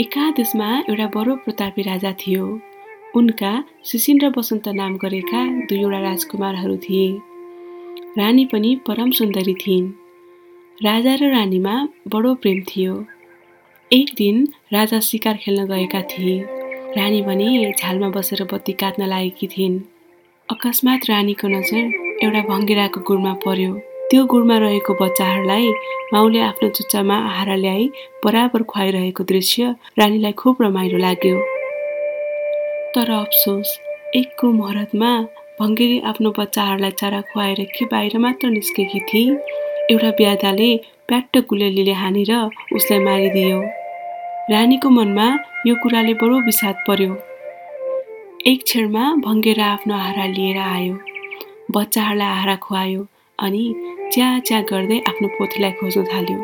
एकादेशमा एउटा बडो प्रतापी राजा थियो। उनका सुसिन र बसन्त नाम गरेका दुईवटा राजकुमारहरू थिए। रानी पनि परम सुन्दरी थिइन्। राजा र रानीमा बडो प्रेम थियो। एक दिन राजा सिकार खेल्न गएका थिए। रानी भने झालमा बसेर बत्ती काट्न लागेकी थिइन्। अकस्मात रानीको नजर एउटा भङ्गेराको गुडमा पर्यो। त्यो गुडमा रहेको बच्चाहरूलाई माउले आफ्नो चुच्चामा आहारा ल्याई बराबर खुवाइरहेको दृश्य रानीलाई खुब रमाइलो लाग्यो। तर अफसोस एकको मुहूर्तमा भङ्गेरी आफ्नो बच्चाहरूलाई चारा खुवाएर के बाहिर मात्र निस्केकी थिए एउटा ब्यादाले प्याट्ट गुलेलीले हानेर उसलाई मारिदियो। रानीको मनमा यो कुराले बडो विषाद पर्यो। एक क्षणमा भङ्गेरा आफ्नो आहारा लिएर आयो। बच्चाहरूलाई आहारा खुवायो अनि च्या च्या गर्दै आफ्नो पोथीलाई खोज्न थाल्यो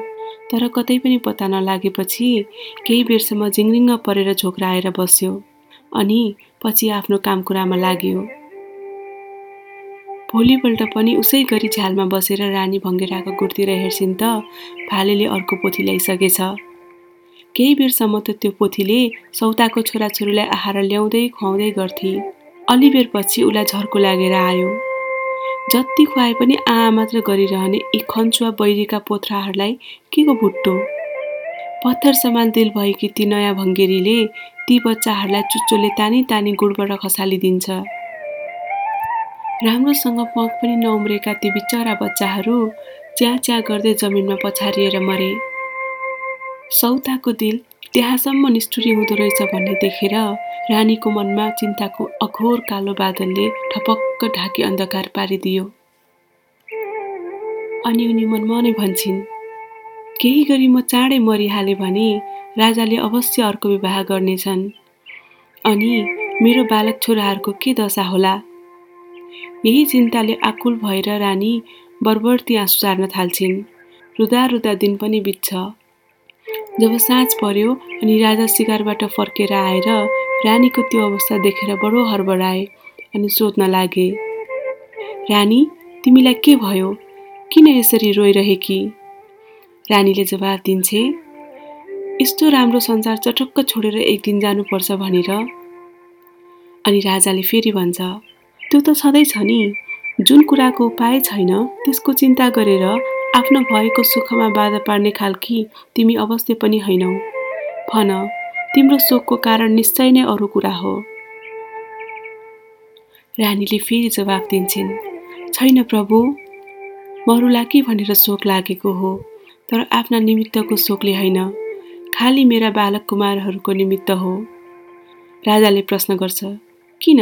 तर कतै पनि पत्ता नलागेपछि केही बेरसम्म जिङ्रिङ्ग परेर झोक्राएर बस्यो अनि पछि आफ्नो काम कुरामा लाग्यो। भोलिपल्ट पनि उसै गरी झ्यालमा बसेर रानी भङ्गेराको गुडतिर हेर्छिन् त भालेले अर्को पोथी ल्याइसकेछ। केही बेरसम्म त त्यो पोथीले सौताको छोराछोरीलाई आहार ल्याउँदै खुवाउँदै गर्थे। अलि बेरपछि उसलाई झर्को लागेर आयो। जति खुवाए पनि आ मात्र गरिरहने यी खन्चुवा बैरीका पोथ्राहरूलाई के को भुट्टो? पत्थर समान दिल भएकी ती नयाँ भङ्गेरीले ती बच्चाहरूलाई चुच्चोले तानी तानी गुडबाट खसालिदिन्छ। राम्रोसँग पख पनि नउम्रेका ती बिचरा बच्चाहरू च्या च्या गर्दै जमिनमा पछारिएर मरे। सौताको दिल त्यहाँसम्म निष्ठुरी हुँदो रहेछ भन्ने देखेर रानीको मनमा चिन्ताको अघोर कालो बादलले ठपक्क ढाकी अन्धकार पारिदियो। अनि उनी मनमा नै भन्छन् केही गरी म चाँडै मरिहाले भने राजाले अवश्य अर्को विवाह गर्नेछन्। अनि मेरो बालक छोराहरूको के दशा होला? यही चिन्ताले आकुल भएर रानी बरबर्ती आँसु सार्न थाल्छिन्। रुदा रुदा दिन पनि बित्छ। जब साँझ पर्यो अनि राजा सिकारबाट फर्केर आएर रानीको त्यो अवस्था देखेर बडो हरबडाए अनि सोध्न लागे रानी तिमीलाई के भयो? किन यसरी रोइरहेकी? रानीले जवाब दिन्छे यस्तो राम्रो संसार चटक्क छोडेर एक दिन जानुपर्छ भनेर। अनि राजाले फेरि भन्छ त्यो त सधैँ छ नि। जुन कुराको उपाय छैन त्यसको चिन्ता गरेर आफ्नो भएको सुखमा बाधा पार्ने खालकी तिमी अवश्य पनि होइनौ। भन तिम्रो शोकको कारण निश्चय नै अरू कुरा हो। रानीले फेरि जवाफ दिन्छन् छैन प्रभु मरुला कि भनेर शोक लागेको हो? तर आफ्ना निमित्तको शोकले होइन खालि मेरा बालक कुमारहरूको निमित्त हो। राजाले प्रश्न गर्छ किन?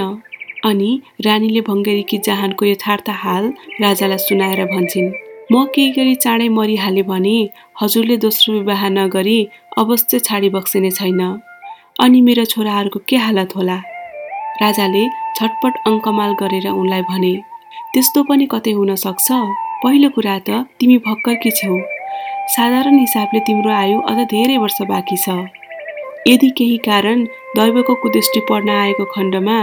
अनि रानीले भङ्गेरीकी जहानको यथार्थ हाल राजालाई सुनाएर भन्छन्। म केही गरी चाँडै मरिहाले भने हजुरले दोस्रो विवाह नगरी अवश्य छाडी बक्सिने छैन। अनि मेरो छोराहरूको के हालत होला? राजाले छटपट अङ्कमाल गरेर उनलाई भने त्यस्तो पनि कतै हुन सक्छ? पहिलो कुरा त तिमी भक्करकी छेउ। साधारण हिसाबले तिम्रो आयु अझ धेरै वर्ष बाँकी छ। यदि केही कारण दैवको कुदृष्टि पर्न आएको खण्डमा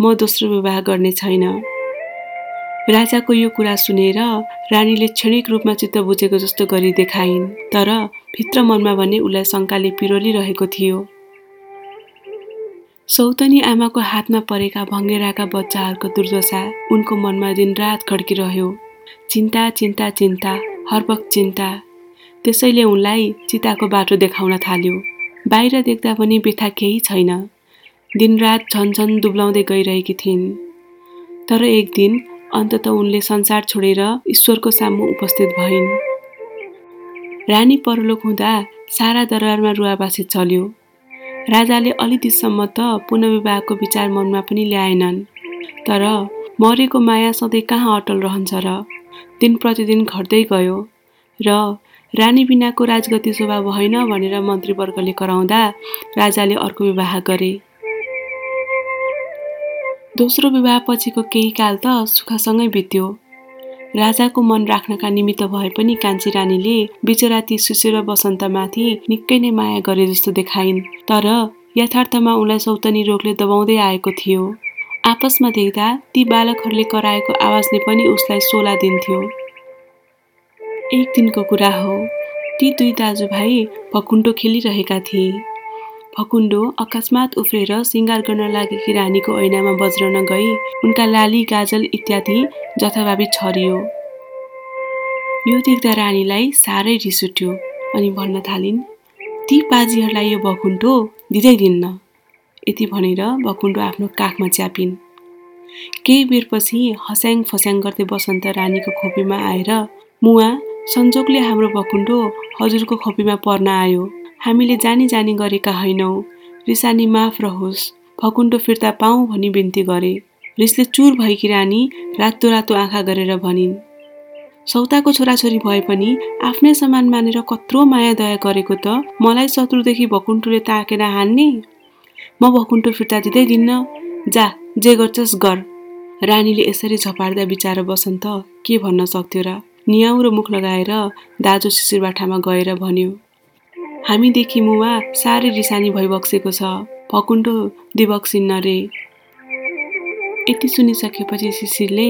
म दोस्रो विवाह गर्ने छैन। राजाको यो कुरा सुनेर रानीले क्षणिक रूपमा चित्त बुझेको जस्तो गरी देखाइन् तर भित्र मनमा भने उसलाई शङ्काले पिरोलिरहेको थियो। सौतनी आमाको हातमा परेका भङ्गेराका बच्चाहरूको दुर्दशा उनको मनमा दिनरात खड्किरह्यो। चिन्ता चिन्ता चिन्ता हरबक चिन्ता। त्यसैले उनलाई चिताको बाटो देखाउन थाल्यो। बाहिर देख्दा पनि व्यथा केही छैन। दिनरात झन्झन दुब्लाउँदै गइरहेकी थिइन्। तर एक दिन अन्तत उनले संसार छोडेर ईश्वरको सामु उपस्थित भइन्। रानी परलोक हुँदा सारा दरबारमा रुवाबासी चल्यो। राजाले अलि दिनसम्म त पुनर्विवाहको विचार मनमा पनि ल्याएनन्। तर मरेको माया सधैँ कहाँ अटल रहन्छ र दिन प्रतिदिन घट्दै गयो र रानी बिनाको राजगति शोभा भएन भनेर मन्त्रीवर्गले कराउँदा राजाले अर्को विवाह गरे। दोस्रो विवाह पछिको केही काल त सुखसँगै बित्यो। राजाको मन राख्नका निमित्त भए पनि कान्छी रानीले बिचराती सुशील बसन्तमाथि निकै नै माया गरे जस्तो देखाइन्। तर यथार्थमा उनलाई सौतनी रोगले दबाउँदै आएको थियो। आपसमा देख्दा ती बालकहरूले कराएको आवाजले पनि उसलाई सोला दिन्थ्यो। एक दिनको कुरा हो। ती दुई दाजुभाइ भकुन्डो खेलिरहेका थिए। फकुन्डो अकस्मात उफ्रेर सिङ्गार गर्न लागेकी रानीको ऐनामा बज्रन गई। उनका लाली गाजल इत्यादि जथाभावी छरियो। यो देख्दा रानीलाई साह्रै रिस उठ्यो अनि भन्न थालिन् ती पाजीहरूलाई यो भकुन्डो दिँदै दिन्न यति भनेर भकुन्डो आफ्नो काखमा च्यापिन्। केही बेरपछि हस्याङ फस्याङ गर्दै बसन्त रानीको खोपीमा आएर मुवा सन्जोगले हाम्रो भकुन्डो हजुरको खोपीमा पर्न आयो। हामीले जानी जानी गरेका होइनौ। रिसानी माफ रहोस् फकुन्डो फिर्ता पाऊ भनी बिन्ती गरे। रिसले चुर भएकी रानी रातो रातो आँखा गरेर भनिन् सौताको छोराछोरी भए पनि आफ्नै समान मानेर कत्रो माया दया गरेको त मलाई शत्रुदेखि भकुन्टुले ताकेर हान्ने? म भकुन्टो फिर्ता दिँदै दिन्न। जा जे गर्छस् गर। रानीले यसरी झपार्दा बिचार बसन्त के भन्न सक्थ्यो र? नियाउ मुख लगाएर दाजु शिशिरबाठामा गएर भन्यो हामीदेखि मुवा साह्रै रिसानी भइबक्सेको छ। भकुन्डो दिबक्सिन्न रे। यति सुनिसकेपछि शिशिरले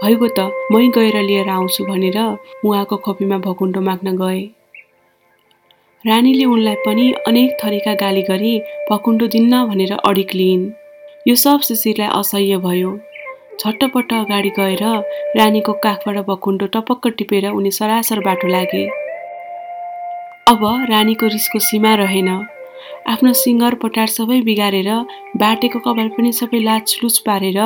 भइगयो त मै गएर लिएर आउँछु भनेर उहाँको खोपीमा भकुन्डो माग्न गए। रानीले उनलाई पनि अनेक थरीका गाली गरी भकुन्डो दिन्न भनेर अडिक लिइन्। यो सब शिशिरलाई असह्य भयो। छट्टपट्ट अगाडि गएर रानीको काखबाट भकुन्डो टपक्क टिपेर उनी सरासर बाटो लागे। अब रानीको रिसको सीमा रहेन। आफ्नो सिङ्गर पटार सबै बिगारेर बाटेको कपाल पनि सबै लाचलुच पारेर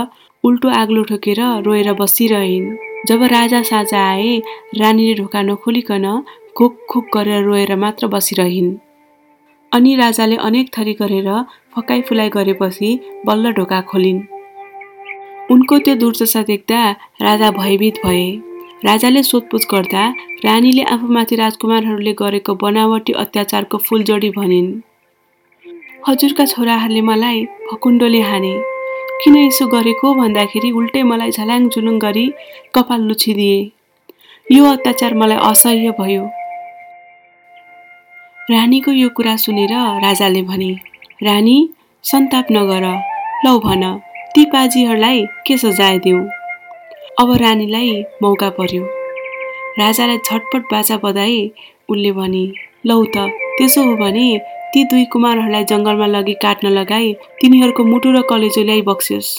उल्टो आग्लो ठोकेर रोएर बसिरहन्। जब राजा साजा आए रानीले ढोका नखोलिकन खुक खुक गरेर रोएर मात्र बसिरहन्। अनि राजाले अनेक थरी गरेर फकाइ फुलाइ गरेपछि बल्ल ढोका खोलिन्। उनको त्यो दुर्दशा देख्दा राजा भयभीत भए। राजाले सोधपुछ गर्दा रानीले आफूमाथि राजकुमारहरूले गरेको बनावटी अत्याचारको फुलजोडी भनिन् हजुरका छोराहरूले मलाई फकुन्डोले हाने। किन यसो गरेको भन्दाखेरि उल्टै मलाई झल्याङ झुलुङ गरी कपाल लुछिदिए। यो अत्याचार मलाई असह्य भयो। रानीको यो कुरा सुनेर राजाले भने रानी सन्ताप नगर लौ भन ती पाजीहरूलाई के सजाय दिउँ अब रानीलाई मौका पर्यो। राजालाई झटपट बाजा बधाए उनले भने लौ त त्यसो हो भने ती दुई कुमारहरूलाई जङ्गलमा लगी काट्न लगाई तिनीहरूको मुटु र कलेजो ल्याइ बक्स्योस्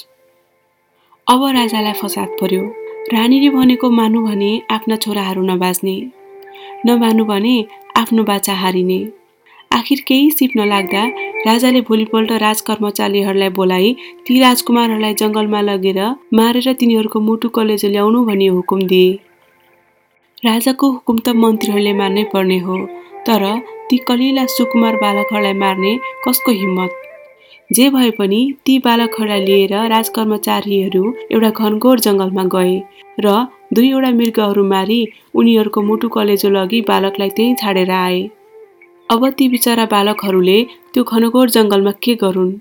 अब राजालाई फसाद पर्यो। रानीले भनेको मानु भने आफ्ना छोराहरू नबाच्ने नमानु भने आफ्नो बाचा हारिने। आखिर केही सिप नलाग्दा राजाले भोलिपल्ट राजकर्मचारीहरूलाई बोलाइ ती राजकुमारहरूलाई जङ्गलमा लगेर मारेर तिनीहरूको मुटु कलेजो ल्याउनु भनी हुकुम दिए। राजाको हुकुम त मन्त्रीहरूले मान्नै पर्ने हो तर ती कलिला सुकुमार बालकहरूलाई मार्ने कसको हिम्मत? जे भए पनि ती बालकहरूलाई लिएर राजकर्मचारीहरू एउटा घनघोर जङ्गलमा गए र दुईवटा मृगहरू मारी उनीहरूको मुटु कलेजो लगी बालकलाई त्यहीँ छाडेर आए। अब ती बिचरा बालकहरूले त्यो घनघोर जङ्गलमा के गरून्?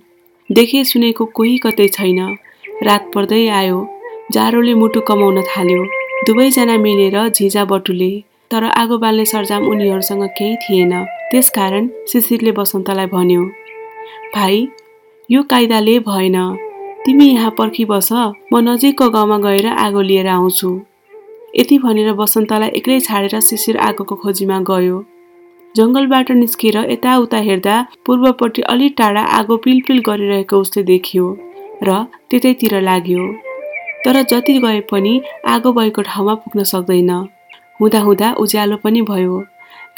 देखे सुनेको कोही कतै छैन। रात पर्दै आयो। जाडोले मुटु कमाउन थाल्यो। दुवैजना मिलेर झिझा बटुले। तर आगो बाल्ने सरजाम उनीहरूसँग केही थिएन। त्यसकारण शिशिरले बसन्तलाई भन्यो भाइ यो कायदाले भएन। तिमी यहाँ पर्खिबस म नजिकको गाउँमा गएर आगो लिएर आउँछु। यति भनेर बसन्तलाई एक्लै छाडेर शिशिर आगोको खोजीमा गयो। जङ्गलबाट निस्केर यताउता हेर्दा पूर्वपट्टि अलि टाढा आगो पिलपिल गरिरहेको उसले देखियो र त्यतैतिर लाग्यो। तर जति गए पनि आगो भएको ठाउँमा पुग्न सक्दैन। हुँदा हुँदा उज्यालो पनि भयो।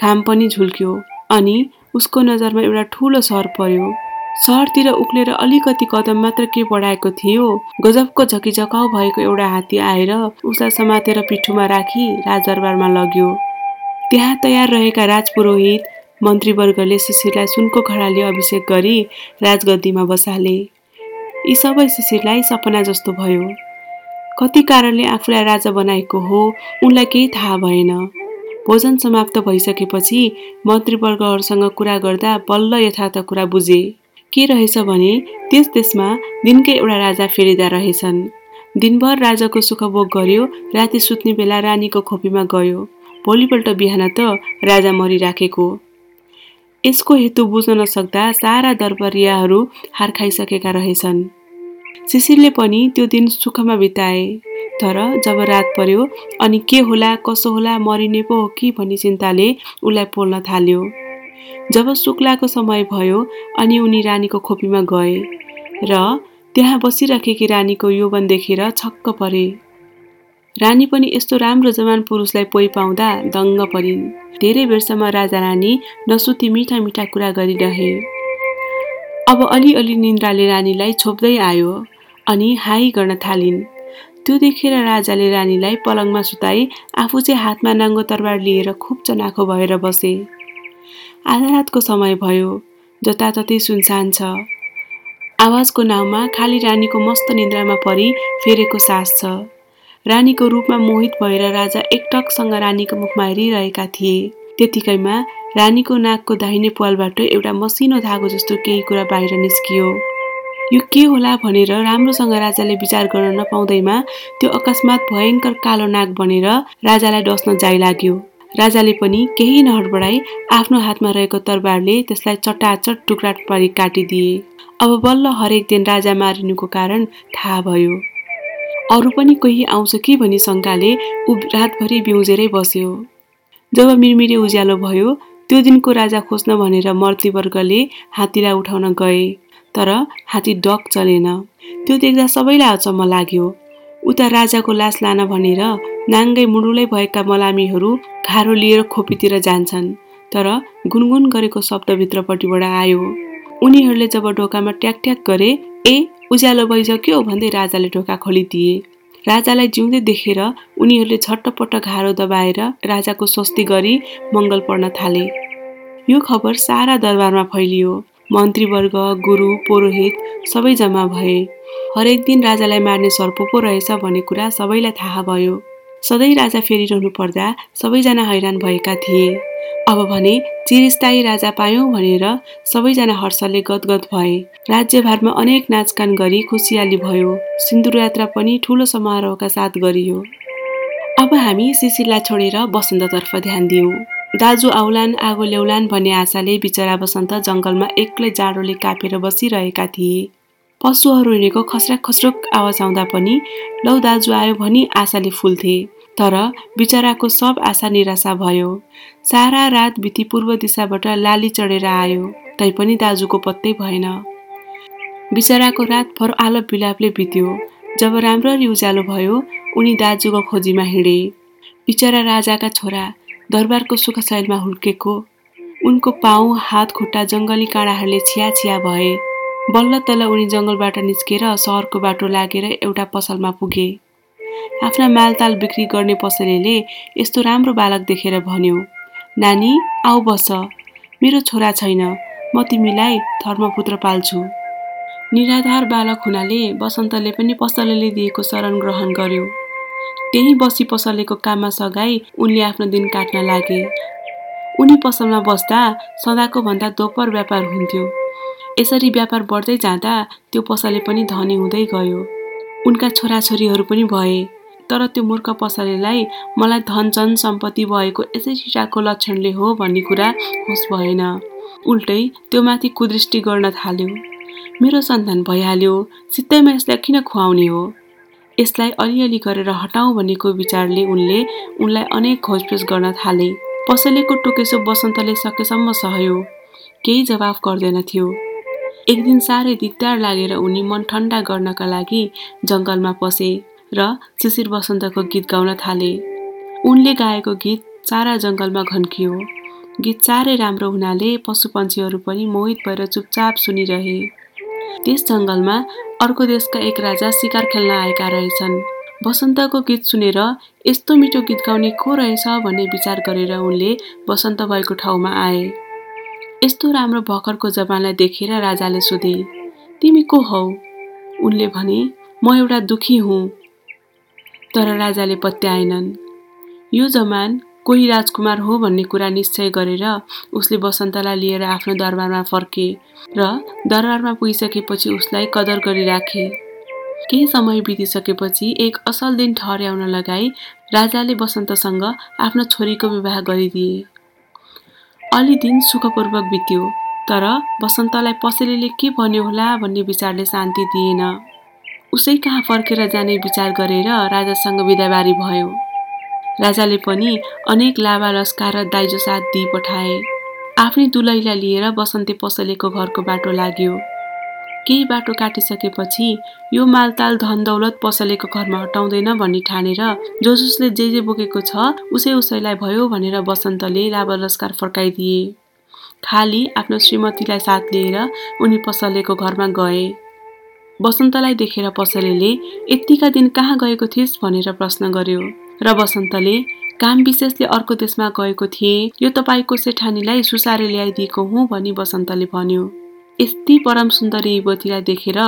घाम पनि झुल्क्यो अनि उसको नजरमा एउटा ठुलो सहर पर्यो। सहरतिर उक्लेर अलिकति कदम मात्र के बढाएको थियो गजबको झकिझकाउ भएको एउटा हात्ती आएर उसलाई समातेर पिठुमा राखी राजदरबारमा लग्यो। त्यहाँ तयार रहेका राजपुरोहित मन्त्रीवर्गले शिशिरलाई सुनको खडाले अभिषेक गरी राजगद्दीमा बसाले। यी सबै शिशिरलाई सपना जस्तो भयो। कति कारणले आफूलाई राजा बनाएको हो उनलाई केही थाहा भएन। भोजन समाप्त भइसकेपछि मन्त्रीवर्गहरूसँग कुरा गर्दा बल्ल यथार्थ कुरा बुझे के रहेछ भने त्यस देशमा दिनकै एउटा राजा फेरिँदा रहेछन्। दिनभर राजाको सुख भोग गर्यो राति सुत्ने बेला रानीको खोपीमा गयो। भोलिपल्ट बिहान त राजा मरिराखेको। यसको हेतु बुझ्न नसक्दा सारा दरबारियाहरू हार खाइसकेका रहेछन्। शिशिरले पनि त्यो दिन सुखमा बिताए। तर जब रात पर्यो अनि के होला कसो होला मरिने पो हो कि भन्ने चिन्ताले उसलाई पोल्न थाल्यो। जब शुक्लाको समय भयो अनि उनी रानीको खोपीमा गए र त्यहाँ बसिराखेकी रानीको यौवन देखेर छक्क परे। रानी पनि यस्तो राम्रो जवान पुरुषलाई पोइ पाउँदा दङ्ग परिन्। धेरै बेरसम्म राजा रानी नसुती मिठा मिठा कुरा गरिरहे। अब अलिअलि निन्द्राले रानीलाई छोप्दै आयो अनि हाई गर्न थालिन्। त्यो देखेर राजाले रानीलाई पलङमा सुताई आफू चाहिँ हातमा नाङ्गो तरबार लिएर खुब चनाखो भएर बसे। आधा रातको समय भयो जताततै सुनसान छ। आवाजको नाउँमा खाली रानीको मस्त निन्द्रामा परि फेरेको सास छ। रानीको रूपमा मोहित भएर राजा एकटकसँग रानीको मुखमा हेरिरहेका थिए। त्यतिकैमा रानीको नाकको दाहिने पालबाट एउटा मसिनो धागो जस्तो केही कुरा बाहिर निस्कियो। यो के होला भनेर राम्रोसँग राजाले विचार गर्न नपाउँदैमा त्यो अकस्मात भयङ्कर कालो नाक बनेर राजालाई डस्न जाइ लाग्यो। राजाले पनि केही नहडबडाई आफ्नो हातमा रहेको तरबारले त्यसलाई चटाचट टुक्रा पारी काटिदिए। अब बल्ल हरेक दिन राजा मारिनुको कारण थाहा भयो। अरू पनि कोही आउँछ कि भनी शङ्काले ऊ रातभरि बिउजेरै बस्यो। जब मिरमिरे उज्यालो भयो त्यो दिनको राजा खोज्न भनेर मर्तीवर्गले हात्तीलाई उठाउन गए तर हात्ती डक चलेन। त्यो देख्दा सबैलाई अचम्म लाग्यो। उता राजाको लास लान भनेर नाङ्गै मुडुलै भएका मलामीहरू घारो लिएर खोपीतिर जान्छन् तर गुनगुन गरेको शब्दभित्रपट्टिबाट आयो। उनीहरूले जब ढोकामा ट्याक ट्याक गरे ए उज्यालो भइसक्यो भन्दै राजाले ढोका खोलिदिए। राजालाई जिउँदै देखेर उनीहरूले झट्टपट्ट घारो दबाएर राजाको स्वस्ति गरी मङ्गल पढ्न थाले। यो खबर सारा दरबारमा फैलियो। मन्त्रीवर्ग गुरु पुरोहित सबै जम्मा भए। हरेक दिन राजालाई मार्ने सर्प रहेछ भन्ने कुरा सबैलाई थाहा भयो। सधैँ राजा फेरिरहनु पर्दा सबैजना हैरान भएका थिए। अब भने चिरस्थायी राजा पायौँ भनेर सबैजना हर्षले गदगद भए। राज्यभारमा अनेक नाचगान गरी खुसियाली भयो। सिन्दुर यात्रा पनि ठुलो समारोहका साथ गरियो। अब हामी सिसिलाई छोडेर बसन्ततर्फ ध्यान दियौँ। दाजु आउलान आगो ल्याउलान भन्ने आशाले बिचरा बसन्त जङ्गलमा एक्लै जाडोले कापेर बसिरहेका थिए। पशुहरू हिँडेको खस्राक खस्रोक आवाज आउँदा पनि लौ दाजु आयो भनी आशाले फुल्थे। तर बिचराको सब आशा निराशा भयो। सारा रात बिति पूर्व दिशाबाट लाली चढेर आयो। तैपनि दाजुको पत्तै भएन। बिचराको रातभर आलप बिलापले बित्यो। जब राम्ररी उज्यालो भयो उनी दाजुको खोजीमा हिँडे। बिचरा राजाका छोरा दरबारको सुखशैलमा हुर्केको। उनको पाउ हात खुट्टा जङ्गली काँडाहरूले छिया छिया भए। बल्ल तल उनी जङ्गलबाट निस्केर सहरको बाटो लागेर एउटा पसलमा पुगे। आफ्ना मालताल बिक्री गर्ने पसलेले यस्तो राम्रो बालक देखेर भन्यो नानी आऊ बस। मेरो छोरा छैन। म तिमीलाई धर्मपुत्र पाल्छु निराधार बालक हुनाले बसन्तले पनि पसलेले दिएको शरण ग्रहण गर्यो। त्यही बसी पसलेको काममा सघाई उनले आफ्नो दिन काट्न लागे। उनी पसलमा बस्दा सदाको भन्दा दोपर व्यापार हुन्थ्यो। यसरी व्यापार बढ्दै जाँदा त्यो पसले पनि धनी हुँदै गयो। उनका छोराछोरीहरू पनि भए तर त्यो मूर्ख पसलेलाई मलाई धन जन सम्पत्ति भएको यसै शिक्षाको लक्षणले हो भन्ने कुरा होस् भएन। उल्टै त्यो माथि कुदृष्टि गर्न थाल्यो। मेरो सन्तान भइहाल्यो सित्तैमा यसलाई किन खुवाउने हो? यसलाई अलिअलि गरेर हटाउँ भन्नेको विचारले उनले उनलाई अनेक खोजपेज गर्न थाले। पसलेको टोकेसो बसन्तले सकेसम्म सहयो। केही जवाफ गर्दैन थियो एक दिन साह्रै दिगदार लागेर उनी मन ठन्डा गर्नका लागि जङ्गलमा पसे र शिशिर बसन्तको गीत गाउन थाले। उनले गाएको गीत सारा जङ्गलमा घन्कियो। गीत साह्रै राम्रो हुनाले पशुपन्छीहरू पनि मोहित भएर चुपचाप सुनिरहे। त्यस जङ्गलमा अर्को देशका एक राजा सिकार खेल्न आएका रहेछन्। बसन्तको गीत सुनेर यस्तो मिठो गीत गाउने को रहेछ भन्ने विचार गरेर उनले बसन्त भएको ठाउँमा आए। यस्तो राम्रो भर्खरको जवानलाई देखेर राजाले सोधे तिमी को हौ? उनले भने म एउटा दुखी हुँ। तर राजाले पत्याएनन्। यो जमान कोही राजकुमार हो भन्ने कुरा निश्चय गरेर उसले बसन्तलाई लिएर आफ्नो दरबारमा फर्के र दरबारमा पुगिसकेपछि उसलाई कदर गरिराखे। केही समय बितिसकेपछि एक असल दिन ठहर्याउन लगाई राजाले बसन्तसँग आफ्नो छोरीको विवाह गरिदिए। अलि दिन सुखपूर्वक बित्यो तर बसन्तलाई पसलेले के भन्यो होला भन्ने विचारले शान्ति दिएन। उसै कहाँ फर्केर जाने विचार गरेर राजासँग बिदाबारी भयो। राजाले पनि अनेक लाभा लस्का र दाइजो साथ दिइ पठाए आफ्नै दुलैलाई लिएर बसन्ते पसलेको घरको बाटो लाग्यो। केही बाटो काटिसकेपछि यो मालताल धन दौलत पसलेको घरमा हटाउँदैन भन्ने ठानेर जो जसले जे जे बोकेको छ उसै उसैलाई भयो भनेर बसन्तले लाबलस्कार फर्काइदिए। खाली आफ्नो श्रीमतीलाई साथ लिएर उनी पसलेको घरमा गए। बसन्तलाई देखेर पसलेले यत्तिका दिन कहाँ गएको थिइस्? भनेर प्रश्न गर्यो। र बसन्तले काम विशेषले अर्को देशमा गएको थिएँ। यो तपाईँको सेठानीलाई सुसारे ल्याइदिएको हुँ भनी बसन्तले भन्यो। यति परम सुन्दरी युवतीलाई देखेर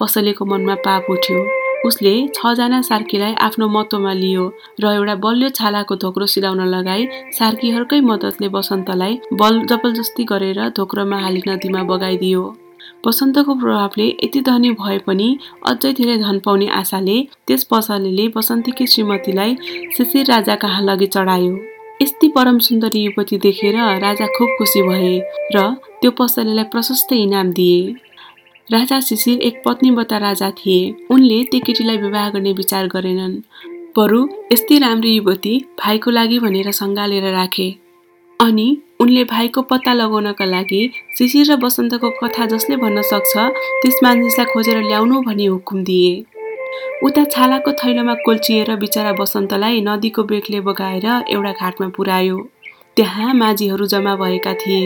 पसलेको मनमा पाप उठ्यो। उसले छजना सार्कीलाई आफ्नो महत्वमा लियो र एउटा बलियो छालाको धोक्रो सिलाउन लगाई सार्कीहरूकै मद्दतले बसन्तलाई बल जबरजस्ती गरेर धोक्रोमा हाली नदीमा बगाइदियो। बसन्तको प्रभावले यति धनी भए पनि अझै धेरै धन पाउने आशाले त्यस पसलेले बसन्तीकी श्रीमतीलाई शिशिर राजा कहाँ लगे चढायो। यस्ती परम सुन्दरी युवती देखेर राजा खुब खुसी भए र त्यो पसलेलाई प्रशस्त इनाम दिए। राजा शिशिर एक पत्नीवता राजा थिए। उनले त्यो केटीलाई विवाह गर्ने विचार गरेनन्। बरु यस्तै राम्रो युवती भाइको लागि भनेर सङ्घालेर राखे। अनि उनले भाइको पत्ता लगाउनका लागि शिशिर र बसन्तको कथा जसले भन्न सक्छ त्यस मानिसलाई खोजेर ल्याउनु भनी हुकुम दिए। उता छालाको थैलोमा कोल्चिएर बिचरा बसन्तलाई नदीको बेगले बगाएर एउटा घाटमा पुर्यायो। त्यहाँ माझीहरू जम्मा भएका थिए।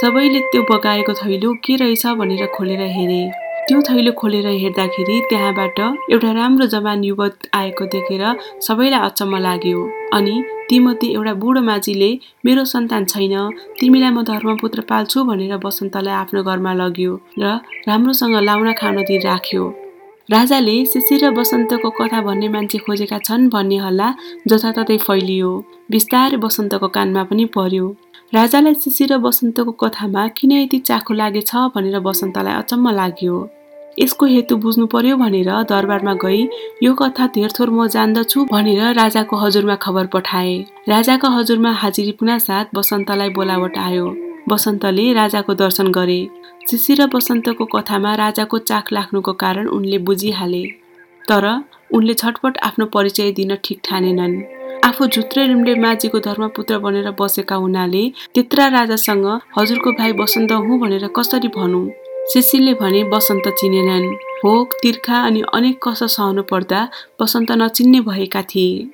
सबैले त्यो बगाएको थैलो के रहेछ भनेर खोलेर हेरे। त्यो थैलो खोलेर हेर्दाखेरि त्यहाँबाट एउटा राम्रो जवान युवक आएको देखेर सबैलाई अचम्म लाग्यो। अनि तीमध्ये एउटा बुढो माझीले मेरो सन्तान छैन तिमीलाई म धर्मपुत्र पाल्छु भनेर बसन्तलाई आफ्नो घरमा लग्यो र राम्रोसँग लाउन खान दिइ राख्यो। राजाले शिशिर र बसन्तको कथा भन्ने मान्छे खोजेका छन् भन्ने हल्ला जताततै फैलियो। बिस्तारै बसन्तको कानमा पनि पर्यो। राजालाई शिशिर र बसन्तको कथामा किन यति चाखो लागेछ भनेर बसन्तलाई अचम्म लाग्यो। यसको हेतु बुझ्नु पर्यो भनेर दरबारमा गई यो कथा धेरथोर म जान्दछु भनेर राजाको हजुरमा खबर पठाए। राजाको हजुरमा हाजिरी साथ बसन्तलाई बोलावट आयो। बसन्तले राजाको दर्शन गरे। शिशिर र बसन्तको कथामा राजाको चाख लाग्नुको कारण उनले बुझिहाले। तर उनले छटपट आफ्नो परिचय दिन ठिक ठानेनन्। आफू झुत्रे रिम्ले माझीको धर्मपुत्र बनेर बसेका हुनाले त्यत्रा राजासँग हजुरको भाइ बसन्त हुँ भनेर कसरी भनौँ? शिशिरले भने बसन्त चिनेनन्। भोक तिर्खा अनि अनेक कष्ट सहनु पर्दा बसन्त नचिन्ने भएका थिए।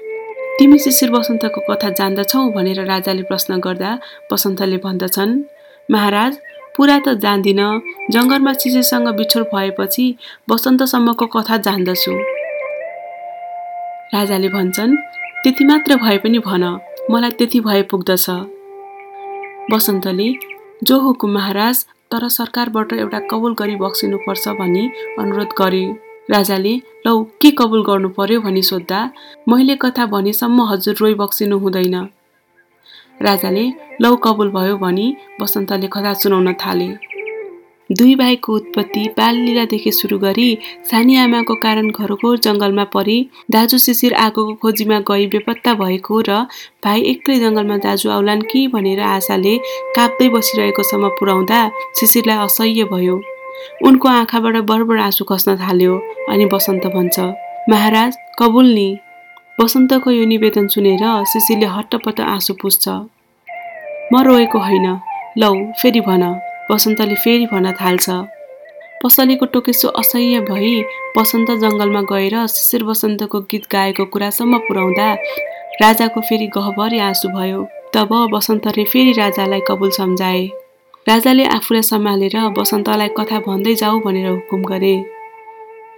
तिमी शिशिर बसन्तको कथा जान्दछौ भनेर राजाले प्रश्न गर्दा बसन्तले भन्दछन् महाराज पुरा त जान्दिन। जङ्गलमा शिशिरसँग बिछोड भएपछि बसन्तसम्मको कथा जान्दछु। राजाले भन्छन् त्यति मात्र भए पनि भन मलाई त्यति भए पुग्दछ बसन्तले जो हुकुम महाराज तर सरकारबाट एउटा कबुल गरी बक्सिनुपर्छ भनी अनुरोध गरे राजाले लौ के कबुल गर्नु पर्यो भनी सोद्धा मैले कथा भनेसम्म हजुर रोइ बक्सिनु हुँदैन। राजाले लौ कबुल भयो भनी बसन्तले कथा सुनाउन थाले। दुई भाइको उत्पत्ति बाललीलादेखि सुरु गरी सानी आमाको कारण घरको जङ्गलमा परि दाजु शिशिर आगोको खोजीमा गई बेपत्ता भएको र भाइ एक्लै जङ्गलमा दाजु आउलान् कि भनेर आशाले काप्दै बसिरहेकोसम्म पुर्याउँदा शिशिरलाई असह्य भयो। उनको आँखाबाट बरबर आँसु खस्न थाल्यो अनि बसन्त भन्छ महाराज कबुल नि। बसन्तको यो निवेदन सुनेर शिशिरले हट्टपट्ट आँसु पुस्छ। म रोएको होइन। लौ फेरि भन। बसन्तले फेरि भन्न थाल्छ। पसलेको टोकेसो असह्य भई बसन्त जङ्गलमा गएर शिशिर बसन्तको गीत गाएको कुरासम्म पुर्याउँदा राजाको फेरि गहभरि आँसु भयो। तब बसन्तले फेरि राजालाई कबुल सम्झाए। राजाले आफूलाई सम्हालेर बसन्तलाई कथा भन्दै जाऊ भनेर हुकुम गरे।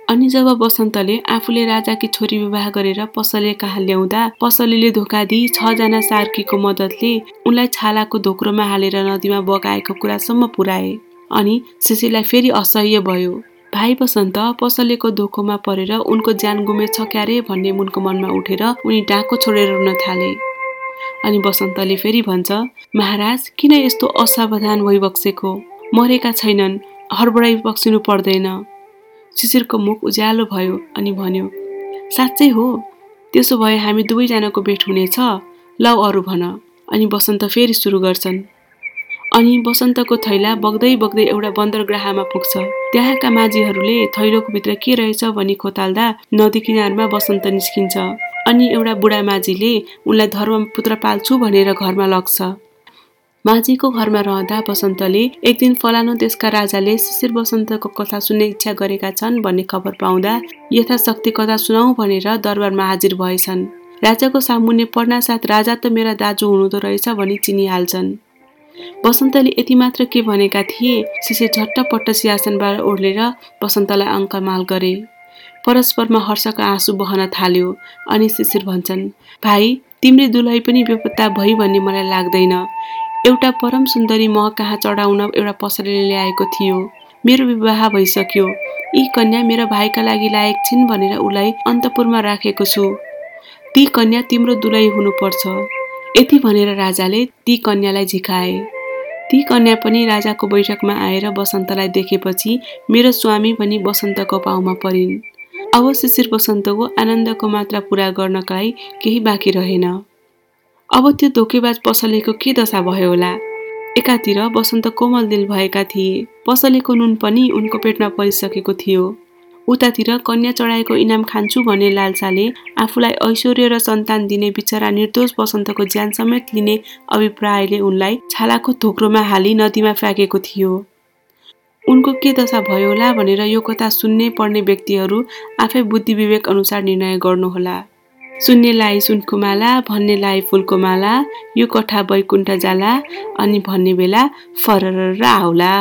अनि जब बसन्तले आफूले राजाकी छोरी विवाह गरेर पसले कहाँ ल्याउँदा पसलेले धोका दिई छजना सार्कीको मद्दतले उनलाई छालाको धोक्रोमा हालेर नदीमा बगाएको कुरासम्म पुर्याए अनि शिशिरलाई फेरि असह्य भयो। भाइ बसन्त पसलेको धोकोमा परेर उनको ज्यान गुमेछ क्यारे भन्ने उनको मनमा उठेर उनी डाको छोडेर रुन थाले। अनि बसन्तले फेरि भन्छ महाराज किन यस्तो असावधान भइबक्सेको? मरेका छैनन् हडबडाइ बक्सिनु पर्दैन। शिशिरको मुख उज्यालो भयो अनि भन्यो साँच्चै हो त्यसो भए हामी दुवैजनाको भेट हुनेछ ल अरू भन। अनि बसन्त फेरि सुरु गर्छन्। अनि बसन्तको थैला बग्दै बग्दै एउटा बन्दरग्राहमा पुग्छ। त्यहाँका माझीहरूले थैलोको भित्र के रहेछ भनी खोताल्दा नदी किनारमा बसन्त निस्किन्छ। अनि एउटा बुढा माझीले उनलाई धर्मपुत्र पाल्छु भनेर घरमा लग्छ। माझीको घरमा रहँदा बसन्तले एक दिन फलानु देशका राजाले शिशिर बसन्तको कथा सुन्ने इच्छा गरेका छन् भन्ने खबर पाउँदा यथाशक्ति कथा सुनाऊ भनेर दरबारमा हाजिर भएछन्। राजाको सामुन्ने पढ्ना साथ राजा त मेरा दाजु हुनुहुँदो रहेछ भनी चिनिहाल्छन्। बसन्तले यति मात्र के भनेका थिए शिशिर झट्टपट्ट सिंहासनबाट ओर्लेर बसन्तलाई अङ्कमाल गरे। परस्परमा हर्षको आँसु बहन थाल्यो अनि शिशिर भन्छन् भाइ तिम्री दुलही पनि बेपत्ता भई भन्ने मलाई लाग्दैन। एउटा परम सुन्दरी मह कहाँ चढाउन एउटा पसलले ल्याएको थियो। मेरो विवाह भइसक्यो। यी कन्या मेरो भाइका लागि लायक छिन् भनेर उसलाई अन्तपुरमा राखेको छु। ती कन्या तिम्रो दुलै हुनुपर्छ। यति भनेर राजाले ती कन्यालाई झिकाए। ती कन्या पनि राजाको बैठकमा आएर बसन्तलाई देखेपछि मेरो स्वामी पनि बसन्तको पाउमा परिन्। अब शिशिर बसन्तको आनन्दको मात्रा पुरा गर्नका केही बाँकी रहेन। अब त्यो धोकेबाज पसलेको के दशा भयो होला? एकातिर बसन्त कोमल दिल भएका थिए। पसलेको नुन पनि उनको पेटमा परिसकेको थियो। उतातिर कन्या चढाएको इनाम खान्छु भन्ने लालसाले आफूलाई ऐश्वर्य र सन्तान दिने बिचरा निर्दोष बसन्तको ज्यान समेत लिने अभिप्रायले उनलाई छालाको थोक्रोमा हाली नदीमा फ्याँकेको थियो। उनको के दशा भयो होला भनेर यो कथा सुन्ने पढ्ने व्यक्तिहरू आफै बुद्धि विवेक अनुसार निर्णय गर्नुहोला सुन्नेलाई सुनको माला भन्नेलाई फुलको माला यो कथा बैकुण्ठ जाला अनि भन्ने बेला फरर आउला।